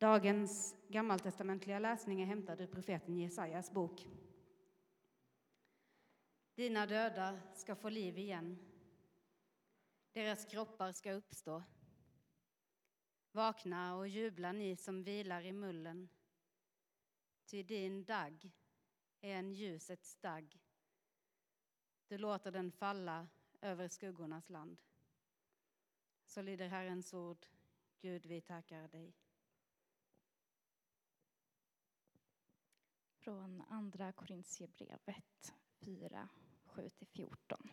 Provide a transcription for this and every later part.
Dagens gammaltestamentliga läsning är hämtad ur profeten Jesajas bok. Dina döda ska få liv igen. Deras kroppar ska uppstå. Vakna och jubla ni som vilar i mullen. Ty din dag är en ljusets dag. Du låter den falla över skuggornas land. Så lyder Herrens ord. Gud, vi tackar dig. Från Andra Korintierbrevet 4, 7-14.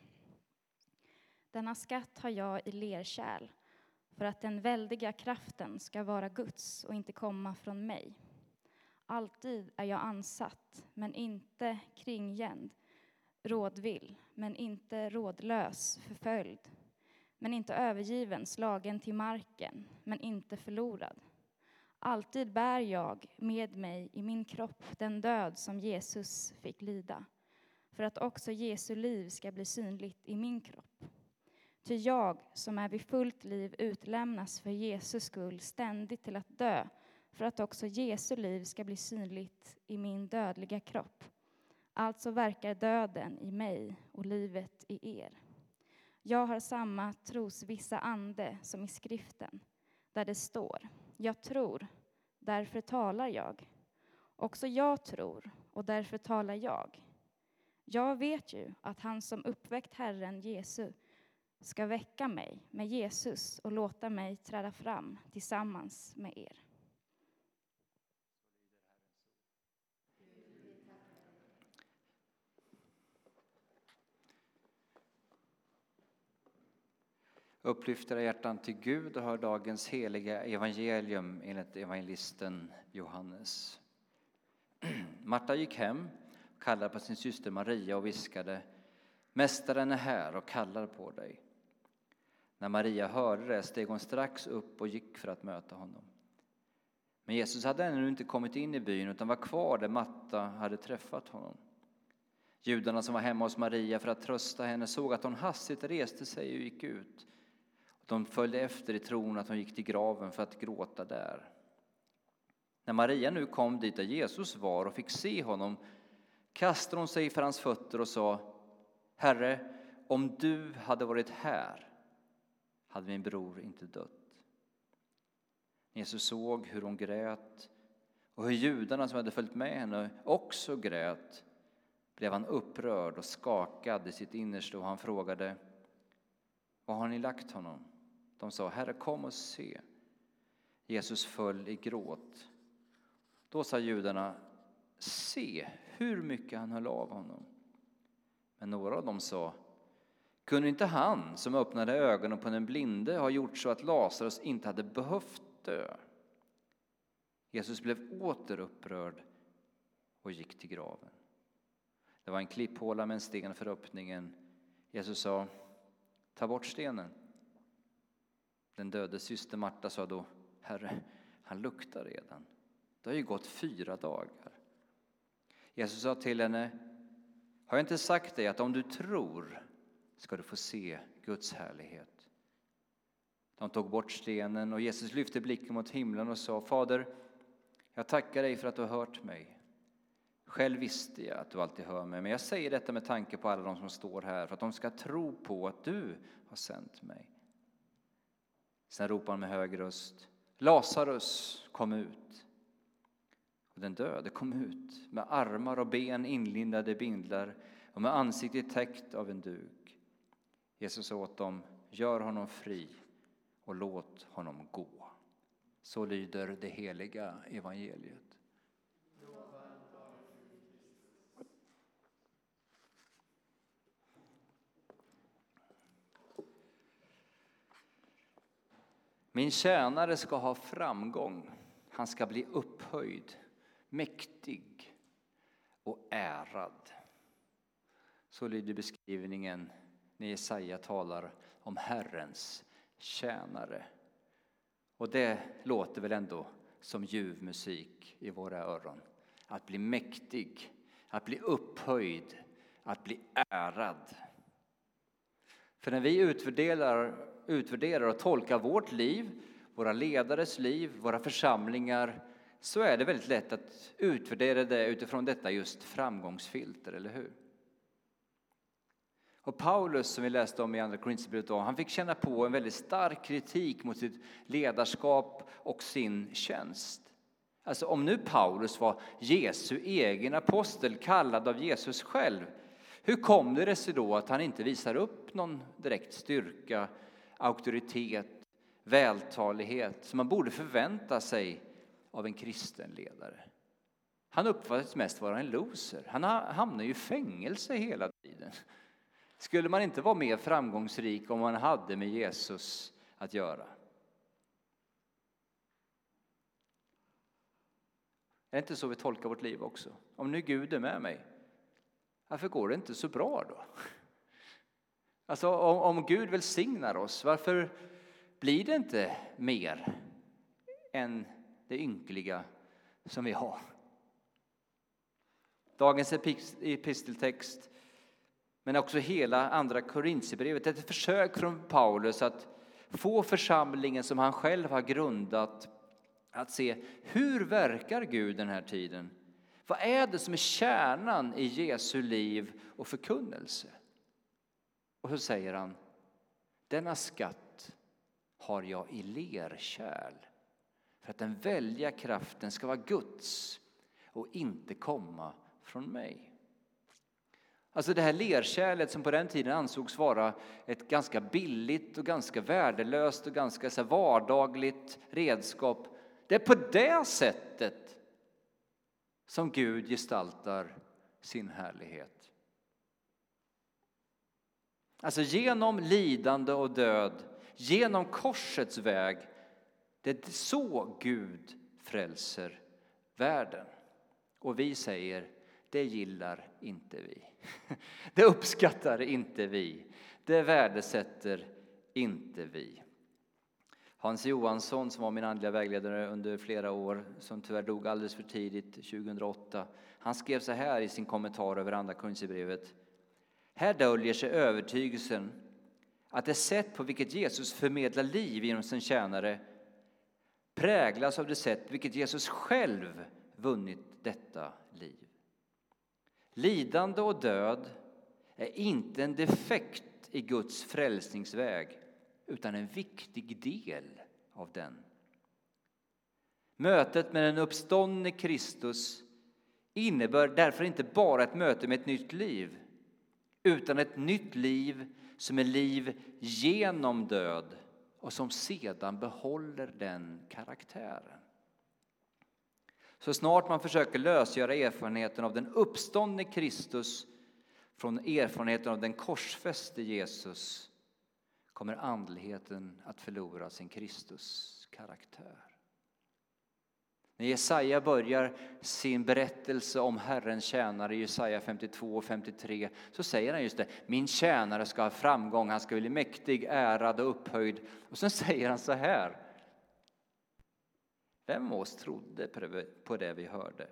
Denna skatt har jag i lerkärl för att den väldiga kraften ska vara Guds och inte komma från mig. Alltid är jag ansatt, men inte kringgänd, rådvill, men inte rådlös, förföljd, men inte övergiven, slagen till marken, men inte förlorad. Alltid bär jag med mig i min kropp den död som Jesus fick lida, för att också Jesu liv ska bli synligt i min kropp. Ty jag, som är vid fullt liv, utlämnas för Jesus skull ständigt till att dö, för att också Jesu liv ska bli synligt i min dödliga kropp. Alltså verkar döden i mig och livet i er. Jag har samma trosvissa ande som i skriften, där det står Jag tror, därför talar jag. Också jag tror, och därför talar jag. Jag vet ju att han som uppväckt Herren Jesus ska väcka mig med Jesus och låta mig träda fram tillsammans med er. Upplyft era hjärtan till Gud och hör dagens heliga evangelium enligt evangelisten Johannes. Marta gick hem, kallade på sin syster Maria och viskade Mästaren är här och kallar på dig. När Maria hörde det steg hon strax upp och gick för att möta honom. Men Jesus hade ännu inte kommit in i byn utan var kvar där Matta hade träffat honom. Judarna som var hemma hos Maria för att trösta henne såg att hon hastigt reste sig och gick ut. De följde efter i tron att hon gick till graven för att gråta där. När Maria nu kom dit där Jesus var och fick se honom kastade hon sig för hans fötter och sa Herre, om du hade varit här hade min bror inte dött. Jesus såg hur hon grät och hur judarna som hade följt med henne också grät blev han upprörd och skakad i sitt innersta och han frågade Var har ni lagt honom? De sa Herre, kom och se. Jesus föll i gråt. Då sa judarna Se hur mycket han höll av honom. Men några av dem sa kunde inte han som öppnade ögonen på den blinde ha gjort så att Lazarus inte hade behövt dö? Jesus blev åter upprörd och gick till graven. Det var en klipphåla med en sten för öppningen. Jesus sa, ta bort stenen. Den döde syster Marta sa då, Herre, han luktar redan. Det har ju gått fyra dagar. Jesus sa till henne, har jag inte sagt dig att om du tror ska du få se Guds härlighet. De tog bort stenen och Jesus lyfte blicken mot himlen och sa Fader, jag tackar dig för att du har hört mig. Själv visste jag att du alltid hör mig, men jag säger detta med tanke på alla de som står här för att de ska tro på att du har sänt mig. Sen ropar han med hög röst Lazarus, kom ut. Och den döde kom ut med armar och ben inlindade i bindlar och med ansiktet täckt av en duk. Jesus sa åt dem, gör honom fri och låt honom gå. Så lyder det heliga evangeliet. Min tjänare ska ha framgång, han ska bli upphöjd, mäktig och ärad. Så lyder beskrivningen när Jesaja talar om Herrens tjänare. Och det låter väl ändå som ljuv musik i våra öron. Att bli mäktig, att bli upphöjd, att bli ärad. För när vi utvärderar, utvärderar och tolkar vårt liv, våra ledares liv, våra församlingar så är det väldigt lätt att utvärdera det utifrån detta just framgångsfilter, eller hur? Och Paulus, som vi läste om i Andra Korinthierbrevet, han fick känna på en väldigt stark kritik mot sitt ledarskap och sin tjänst. Alltså om nu Paulus var Jesu egen apostel, kallad av Jesus själv, hur kom det sig då att han inte visar upp någon direkt styrka, auktoritet, vältalighet som man borde förvänta sig av en kristen ledare? Han uppfattas mest vara en loser. Han hamnar ju i fängelse hela tiden. Skulle man inte vara mer framgångsrik om man hade med Jesus att göra? Är det inte så vi tolkar vårt liv också? Om nu Gud är med mig, varför går det inte så bra då? Alltså om, om Gud välsignar oss, varför blir det inte mer än det ynkliga som vi har? Dagens episteltext, men också hela andra Korintierbrevet, är ett försök från Paulus att få församlingen som han själv har grundat att se hur verkar Gud den här tiden? Vad är det som är kärnan i Jesu liv och förkunnelse? Och så säger han, denna skatt har jag i lerkärl för att den välja kraften ska vara Guds och inte komma från mig. Alltså det här lerkärlet som på den tiden ansågs vara ett ganska billigt och ganska värdelöst och ganska så vardagligt redskap det är på det sättet som Gud gestaltar sin härlighet. Alltså genom lidande och död, genom korsets väg. Det är så Gud frälser världen. Och vi säger, det gillar inte vi. Det uppskattar inte vi. Det värdesätter inte vi. Hans Johansson, som var min andliga vägledare under flera år, som tyvärr dog alldeles för tidigt 2008, han skrev så här i sin kommentar över Andra Korinthierbrevet. Här döljer sig övertygelsen att det sätt på vilket Jesus förmedlar liv genom sin tjänare präglas av det sätt på vilket Jesus själv vunnit detta liv. Lidande och död är inte en defekt i Guds frälsningsväg utan en viktig del av den. Mötet med den uppståndne Kristus innebär därför inte bara ett möte med ett nytt liv utan ett nytt liv som är liv genom död och som sedan behåller den karaktären. Så snart man försöker lösgöra erfarenheten av den uppståndne Kristus från erfarenheten av den korsfäste Jesus kommer andligheten att förlora sin Kristus-karaktär. När Jesaja börjar sin berättelse om Herrens tjänare i Jesaja 52 och 53 så säger han just det, min tjänare ska ha framgång, han ska bli mäktig, ärad och upphöjd. Och sen säger han så här, vem av oss trodde på det vi hörde?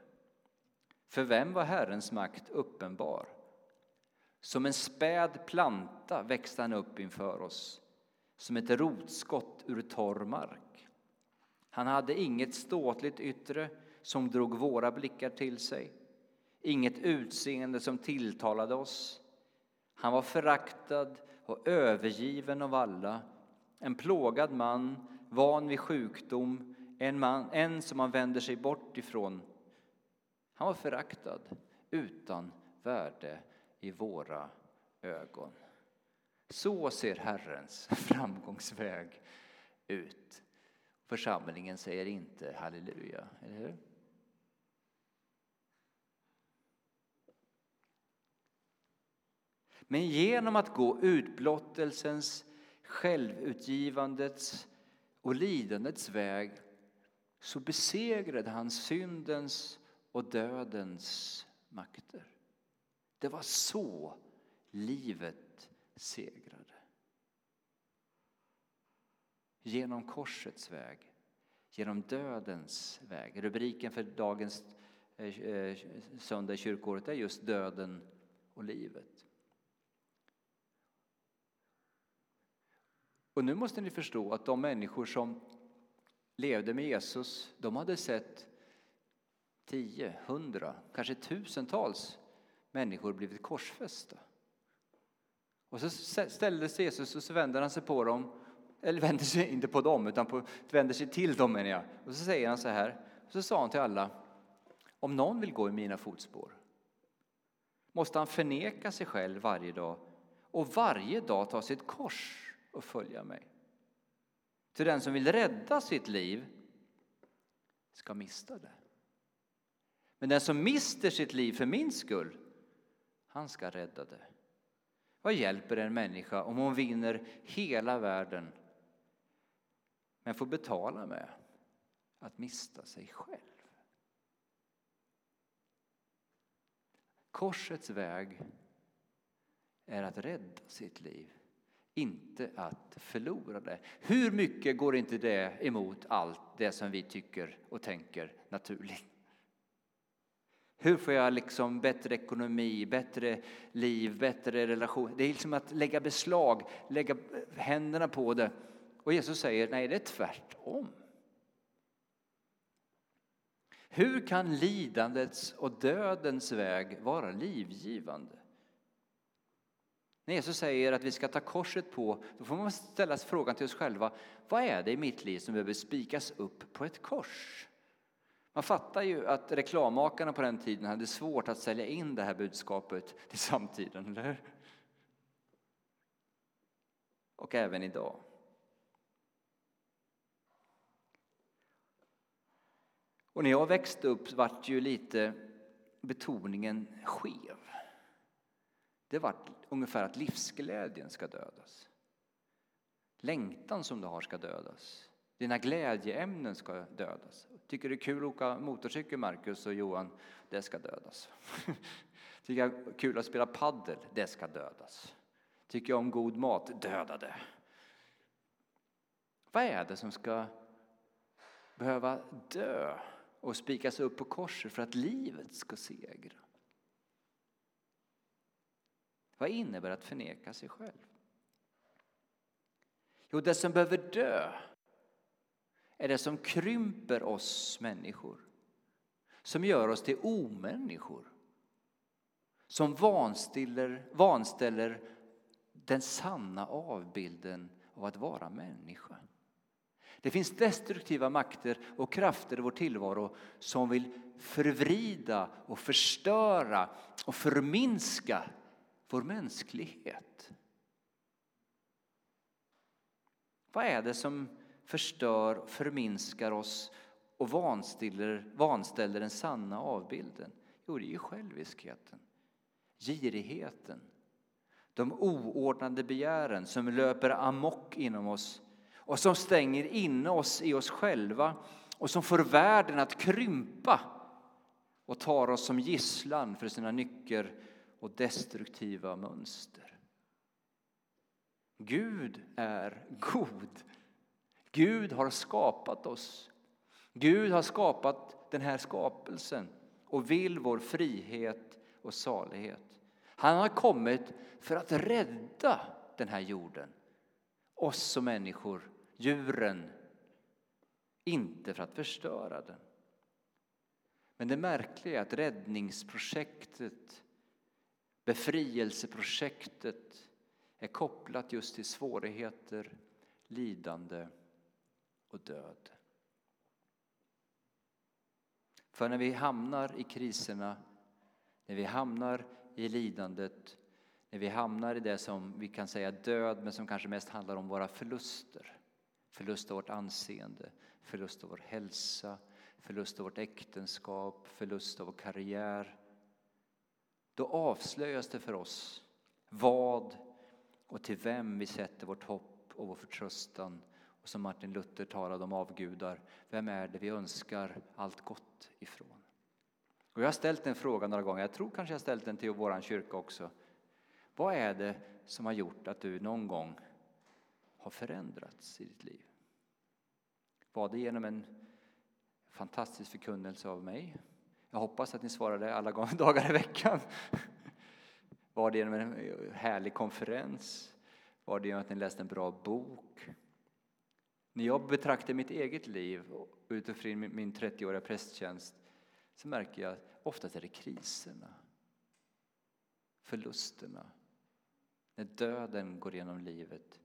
För vem var Herrens makt uppenbar? Som en späd planta växte han upp inför oss, som ett rotskott ur torr mark. Han hade inget ståtligt yttre som drog våra blickar till sig, inget utseende som tilltalade oss. Han var föraktad och övergiven av alla, en plågad man, van vid sjukdom, en, man, en som man vänder sig bort ifrån. Han var föraktad, utan värde i våra ögon. Så ser Herrens framgångsväg ut. Församlingen säger inte halleluja, eller hur? Men genom att gå utblottelsens, självutgivandets och lidandets väg så besegrade han syndens och dödens makter. Det var så livet segrade. Genom korsets väg, genom dödens väg. Rubriken för dagens eh, eh, söndag i kyrkåret är just döden och livet. Och nu måste ni förstå att de människor som levde med Jesus, de hade sett tio, hundra, kanske tusentals människor blivit korsfästa. Och så ställde sig Jesus och så vänder han sig på dem, eller vänder sig inte på dem, utan på, vänder sig till dem menar jag. Och så säger han så här, och så sa han till alla, om någon vill gå i mina fotspår måste han förneka sig själv varje dag och varje dag ta sitt kors och följa mig. Till den som vill rädda sitt liv ska mista det. Men den som mister sitt liv för min skull, han ska rädda det. Vad hjälper en människa om hon vinner hela världen men får betala med att mista sig själv? Korsets väg är att rädda sitt liv, inte att förlora det. Hur mycket går inte det emot allt det som vi tycker och tänker naturligt? Hur får jag liksom bättre ekonomi, bättre liv, bättre relation? Det är liksom att lägga beslag, lägga händerna på det. Och Jesus säger nej, det är tvärtom. Hur kan lidandets och dödens väg vara livgivande? När Jesus säger att vi ska ta korset på, då får man ställa frågan till oss själva, vad är det i mitt liv som behöver spikas upp på ett kors? Man fattar ju att reklammakarna på den tiden hade svårt att sälja in det här budskapet till samtiden, eller hur? Och även idag. Och när jag växte upp vart ju lite betoningen skev. Det vart ungefär att livsglädjen ska dödas. Längtan som du har ska dödas. Dina glädjeämnen ska dödas. Tycker det är kul att åka motorcykel, Marcus och Johan? Det ska dödas. Tycker jag är kul att spela paddel? Det ska dödas. Tycker jag om god mat? Döda det. Vad är det som ska behöva dö och spikas upp på korset för att livet ska segra? Vad innebär att förneka sig själv? Jo, det som behöver dö är det som krymper oss människor. Som gör oss till omänniskor. Som vanställer, vanställer den sanna avbilden av att vara människa. Det finns destruktiva makter och krafter i vår tillvaro som vill förvrida och förstöra och förminska vår mänsklighet. Vad är det som förstör, förminskar oss och vanställer, vanställer den sanna avbilden? Jo, det är ju själviskheten, girigheten, de oordnade begären som löper amok inom oss och som stänger in oss i oss själva och som får världen att krympa och tar oss som gisslan för sina nycker och destruktiva mönster. Gud är god. Gud har skapat oss. Gud har skapat den här skapelsen och vill vår frihet och salighet. Han har kommit för att rädda den här jorden, oss som människor, djuren, inte för att förstöra den. Men det märkliga är att räddningsprojektet, befrielseprojektet är kopplat just till svårigheter, lidande och död. För när vi hamnar i kriserna, när vi hamnar i lidandet, när vi hamnar i det som vi kan säga död, men som kanske mest handlar om våra förluster. Förlust av vårt anseende, förlust av vår hälsa, förlust av vårt äktenskap, förlust av vår karriär. Då avslöjas det för oss vad och till vem vi sätter vårt hopp och vår förtröstan och som Martin Luther talade om avgudar, vem är det vi önskar allt gott ifrån? Och jag har ställt den frågan några gånger, jag tror kanske jag ställt den till vår kyrka också. Vad är det som har gjort att du någon gång har förändrats i ditt liv? Var det genom en fantastisk förkunnelse av mig? Jag hoppas att ni svarade alla dagar i veckan. Var det genom en härlig konferens? Var det genom att ni läste en bra bok? När jag betraktar mitt eget liv utifrån min 30-åriga prästtjänst så märker jag att oftast är det kriserna, förlusterna, när döden går genom livet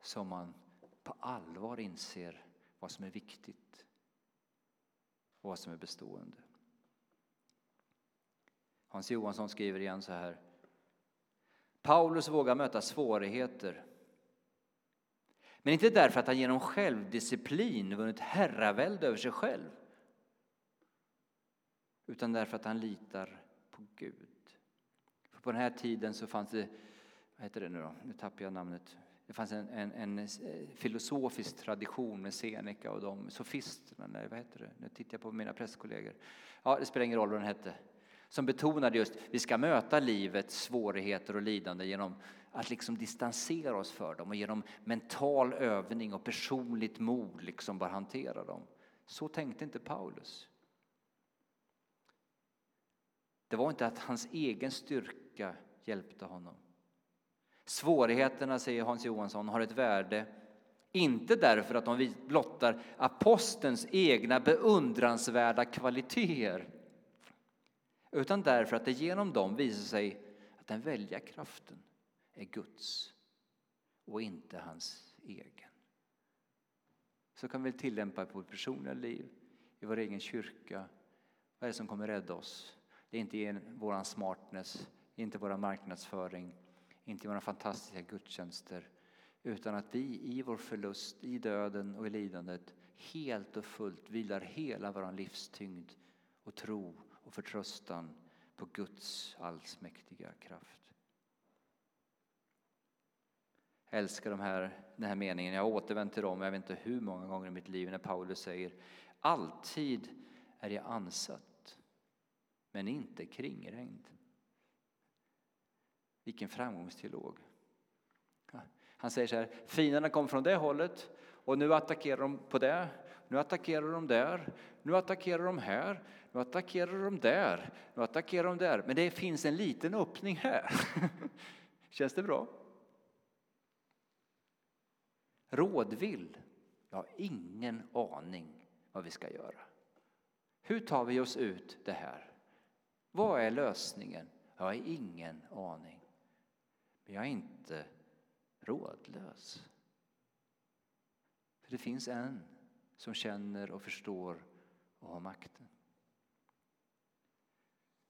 som man på allvar inser vad som är viktigt och vad som är bestående. Hans Johansson skriver igen så här. Paulus vågar möta svårigheter men inte därför att han genom självdisciplin vunnit herravälde över sig själv utan därför att han litar på Gud. För på den här tiden så fanns det, vad heter det nu då, nu tappar jag namnet, det fanns en, en, en eh, filosofisk tradition med Seneca och de sofisterna, nej vad heter det, nu tittar jag på mina prästkollegor. Ja, det spelar ingen roll vad den hette. Som betonade just, vi ska möta livets svårigheter och lidande genom att liksom distansera oss för dem och genom mental övning och personligt mod liksom bara hantera dem. Så tänkte inte Paulus. Det var inte att hans egen styrka hjälpte honom. Svårigheterna, säger Hans Johansson, har ett värde inte därför att de blottar apostelns egna beundransvärda kvaliteter utan därför att det genom dem visar sig att den välja kraften är Guds och inte hans egen. Så kan vi tillämpa på vårt personliga liv, i vår egen kyrka. Vad är det som kommer rädda oss? Det är inte vår smartness, inte vår marknadsföring, inte våra fantastiska gudstjänster utan att vi i vår förlust, i döden och i lidandet helt och fullt vilar hela vår livstyngd och tro och förtröstan på Guds allsmäktiga kraft. Jag älskar de här, den här meningen. Jag har återvänt till dem, jag vet inte hur många gånger i mitt liv, när Paulus säger alltid är jag ansatt, men inte kringrängd. Vilken framgångsteolog. Han säger så här, fienderna kom från det hållet och nu attackerar de på det, nu attackerar de där, nu attackerar de här, nu attackerar de där, nu attackerar de där. Men det finns en liten öppning här. Känns det bra? Rådvill? Jag har ingen aning vad vi ska göra. Hur tar vi oss ut det här? Vad är lösningen? Jag har ingen aning. Men jag är inte rådlös. För det finns en som känner och förstår och har makten.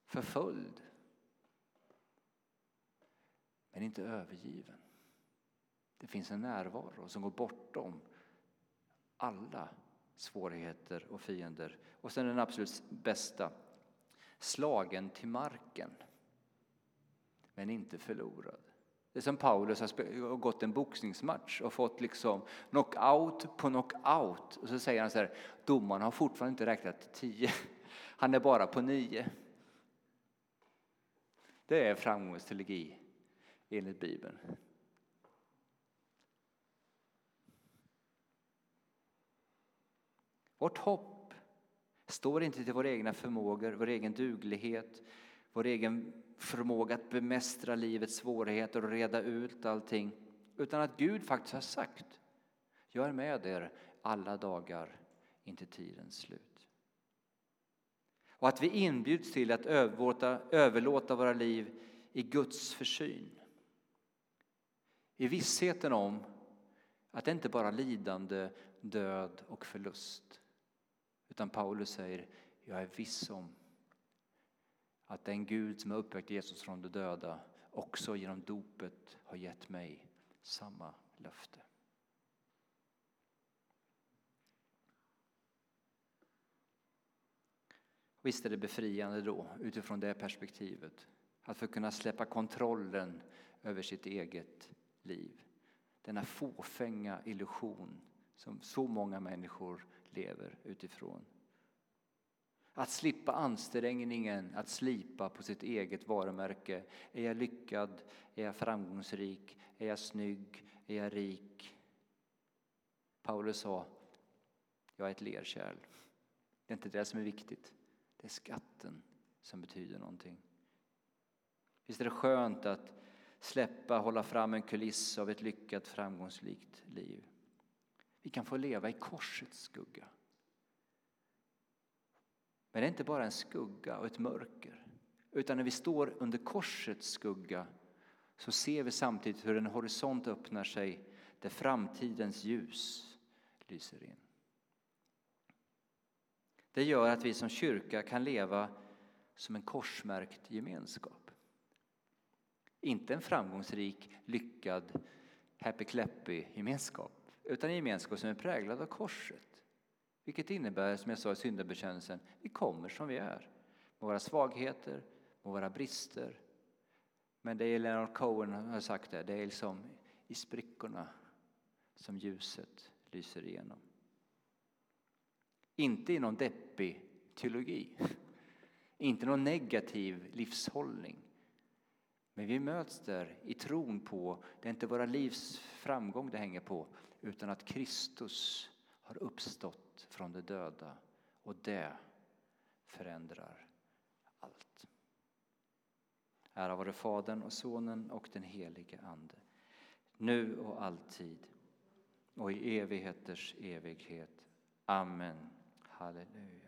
Förföljd, men inte övergiven. Det finns en närvaro som går bortom alla svårigheter och fiender. Och sen den absolut bästa, slagen till marken, men inte förlorad. Det är som Paulus har gått en boxningsmatch och fått liksom knockout på knockout. Och så säger han så här, domaren har fortfarande inte räknat till tio. Han är bara på nio. Det är framgångsteologi enligt Bibeln. Vårt hopp står inte till våra egna förmågor, vår egen duglighet, vår egen förmåga att bemästra livets svårigheter och reda ut allting. Utan att Gud faktiskt har sagt, jag är med er alla dagar intill tidens slut. Och att vi inbjuds till att överlåta, överlåta våra liv i Guds försyn. I vissheten om att det inte bara är lidande, död och förlust. Utan Paulus säger, jag är viss om att den Gud som har uppväckt Jesus från de döda också genom dopet har gett mig samma löfte. Visst är det befriande då, utifrån det perspektivet, att få kunna släppa kontrollen över sitt eget liv. Denna fåfänga illusion som så många människor lever utifrån. Att slippa ansträngningen att slipa på sitt eget varumärke. Är jag lyckad? Är jag framgångsrik? Är jag snygg? Är jag rik? Paulus sa, jag är ett lerkärl. Det är inte det som är viktigt. Det är skatten som betyder någonting. Visst är det skönt att släppa, hålla fram en kuliss av ett lyckat, framgångsrikt liv. Vi kan få leva i korsets skugga. Men det är inte bara en skugga och ett mörker. Utan när vi står under korsets skugga så ser vi samtidigt hur en horisont öppnar sig där framtidens ljus lyser in. Det gör att vi som kyrka kan leva som en korsmärkt gemenskap. Inte en framgångsrik, lyckad, happy-clappy-gemenskap utan en gemenskap som är präglad av korset. Vilket innebär, som jag sa i syndabekännelsen, vi kommer som vi är. Med våra svagheter, med våra brister. Men det är Leonard Cohen har sagt det, det är liksom i sprickorna som ljuset lyser igenom. Inte i någon deppig teologi, inte någon negativ livshållning. Men vi möts där i tron på, det är inte våra livs framgång det hänger på, utan att Kristus har uppstått från de döda och det förändrar allt. Ära vare Fadern och Sonen och den helige Ande, nu och alltid och i evigheters evighet. Amen. Halleluja.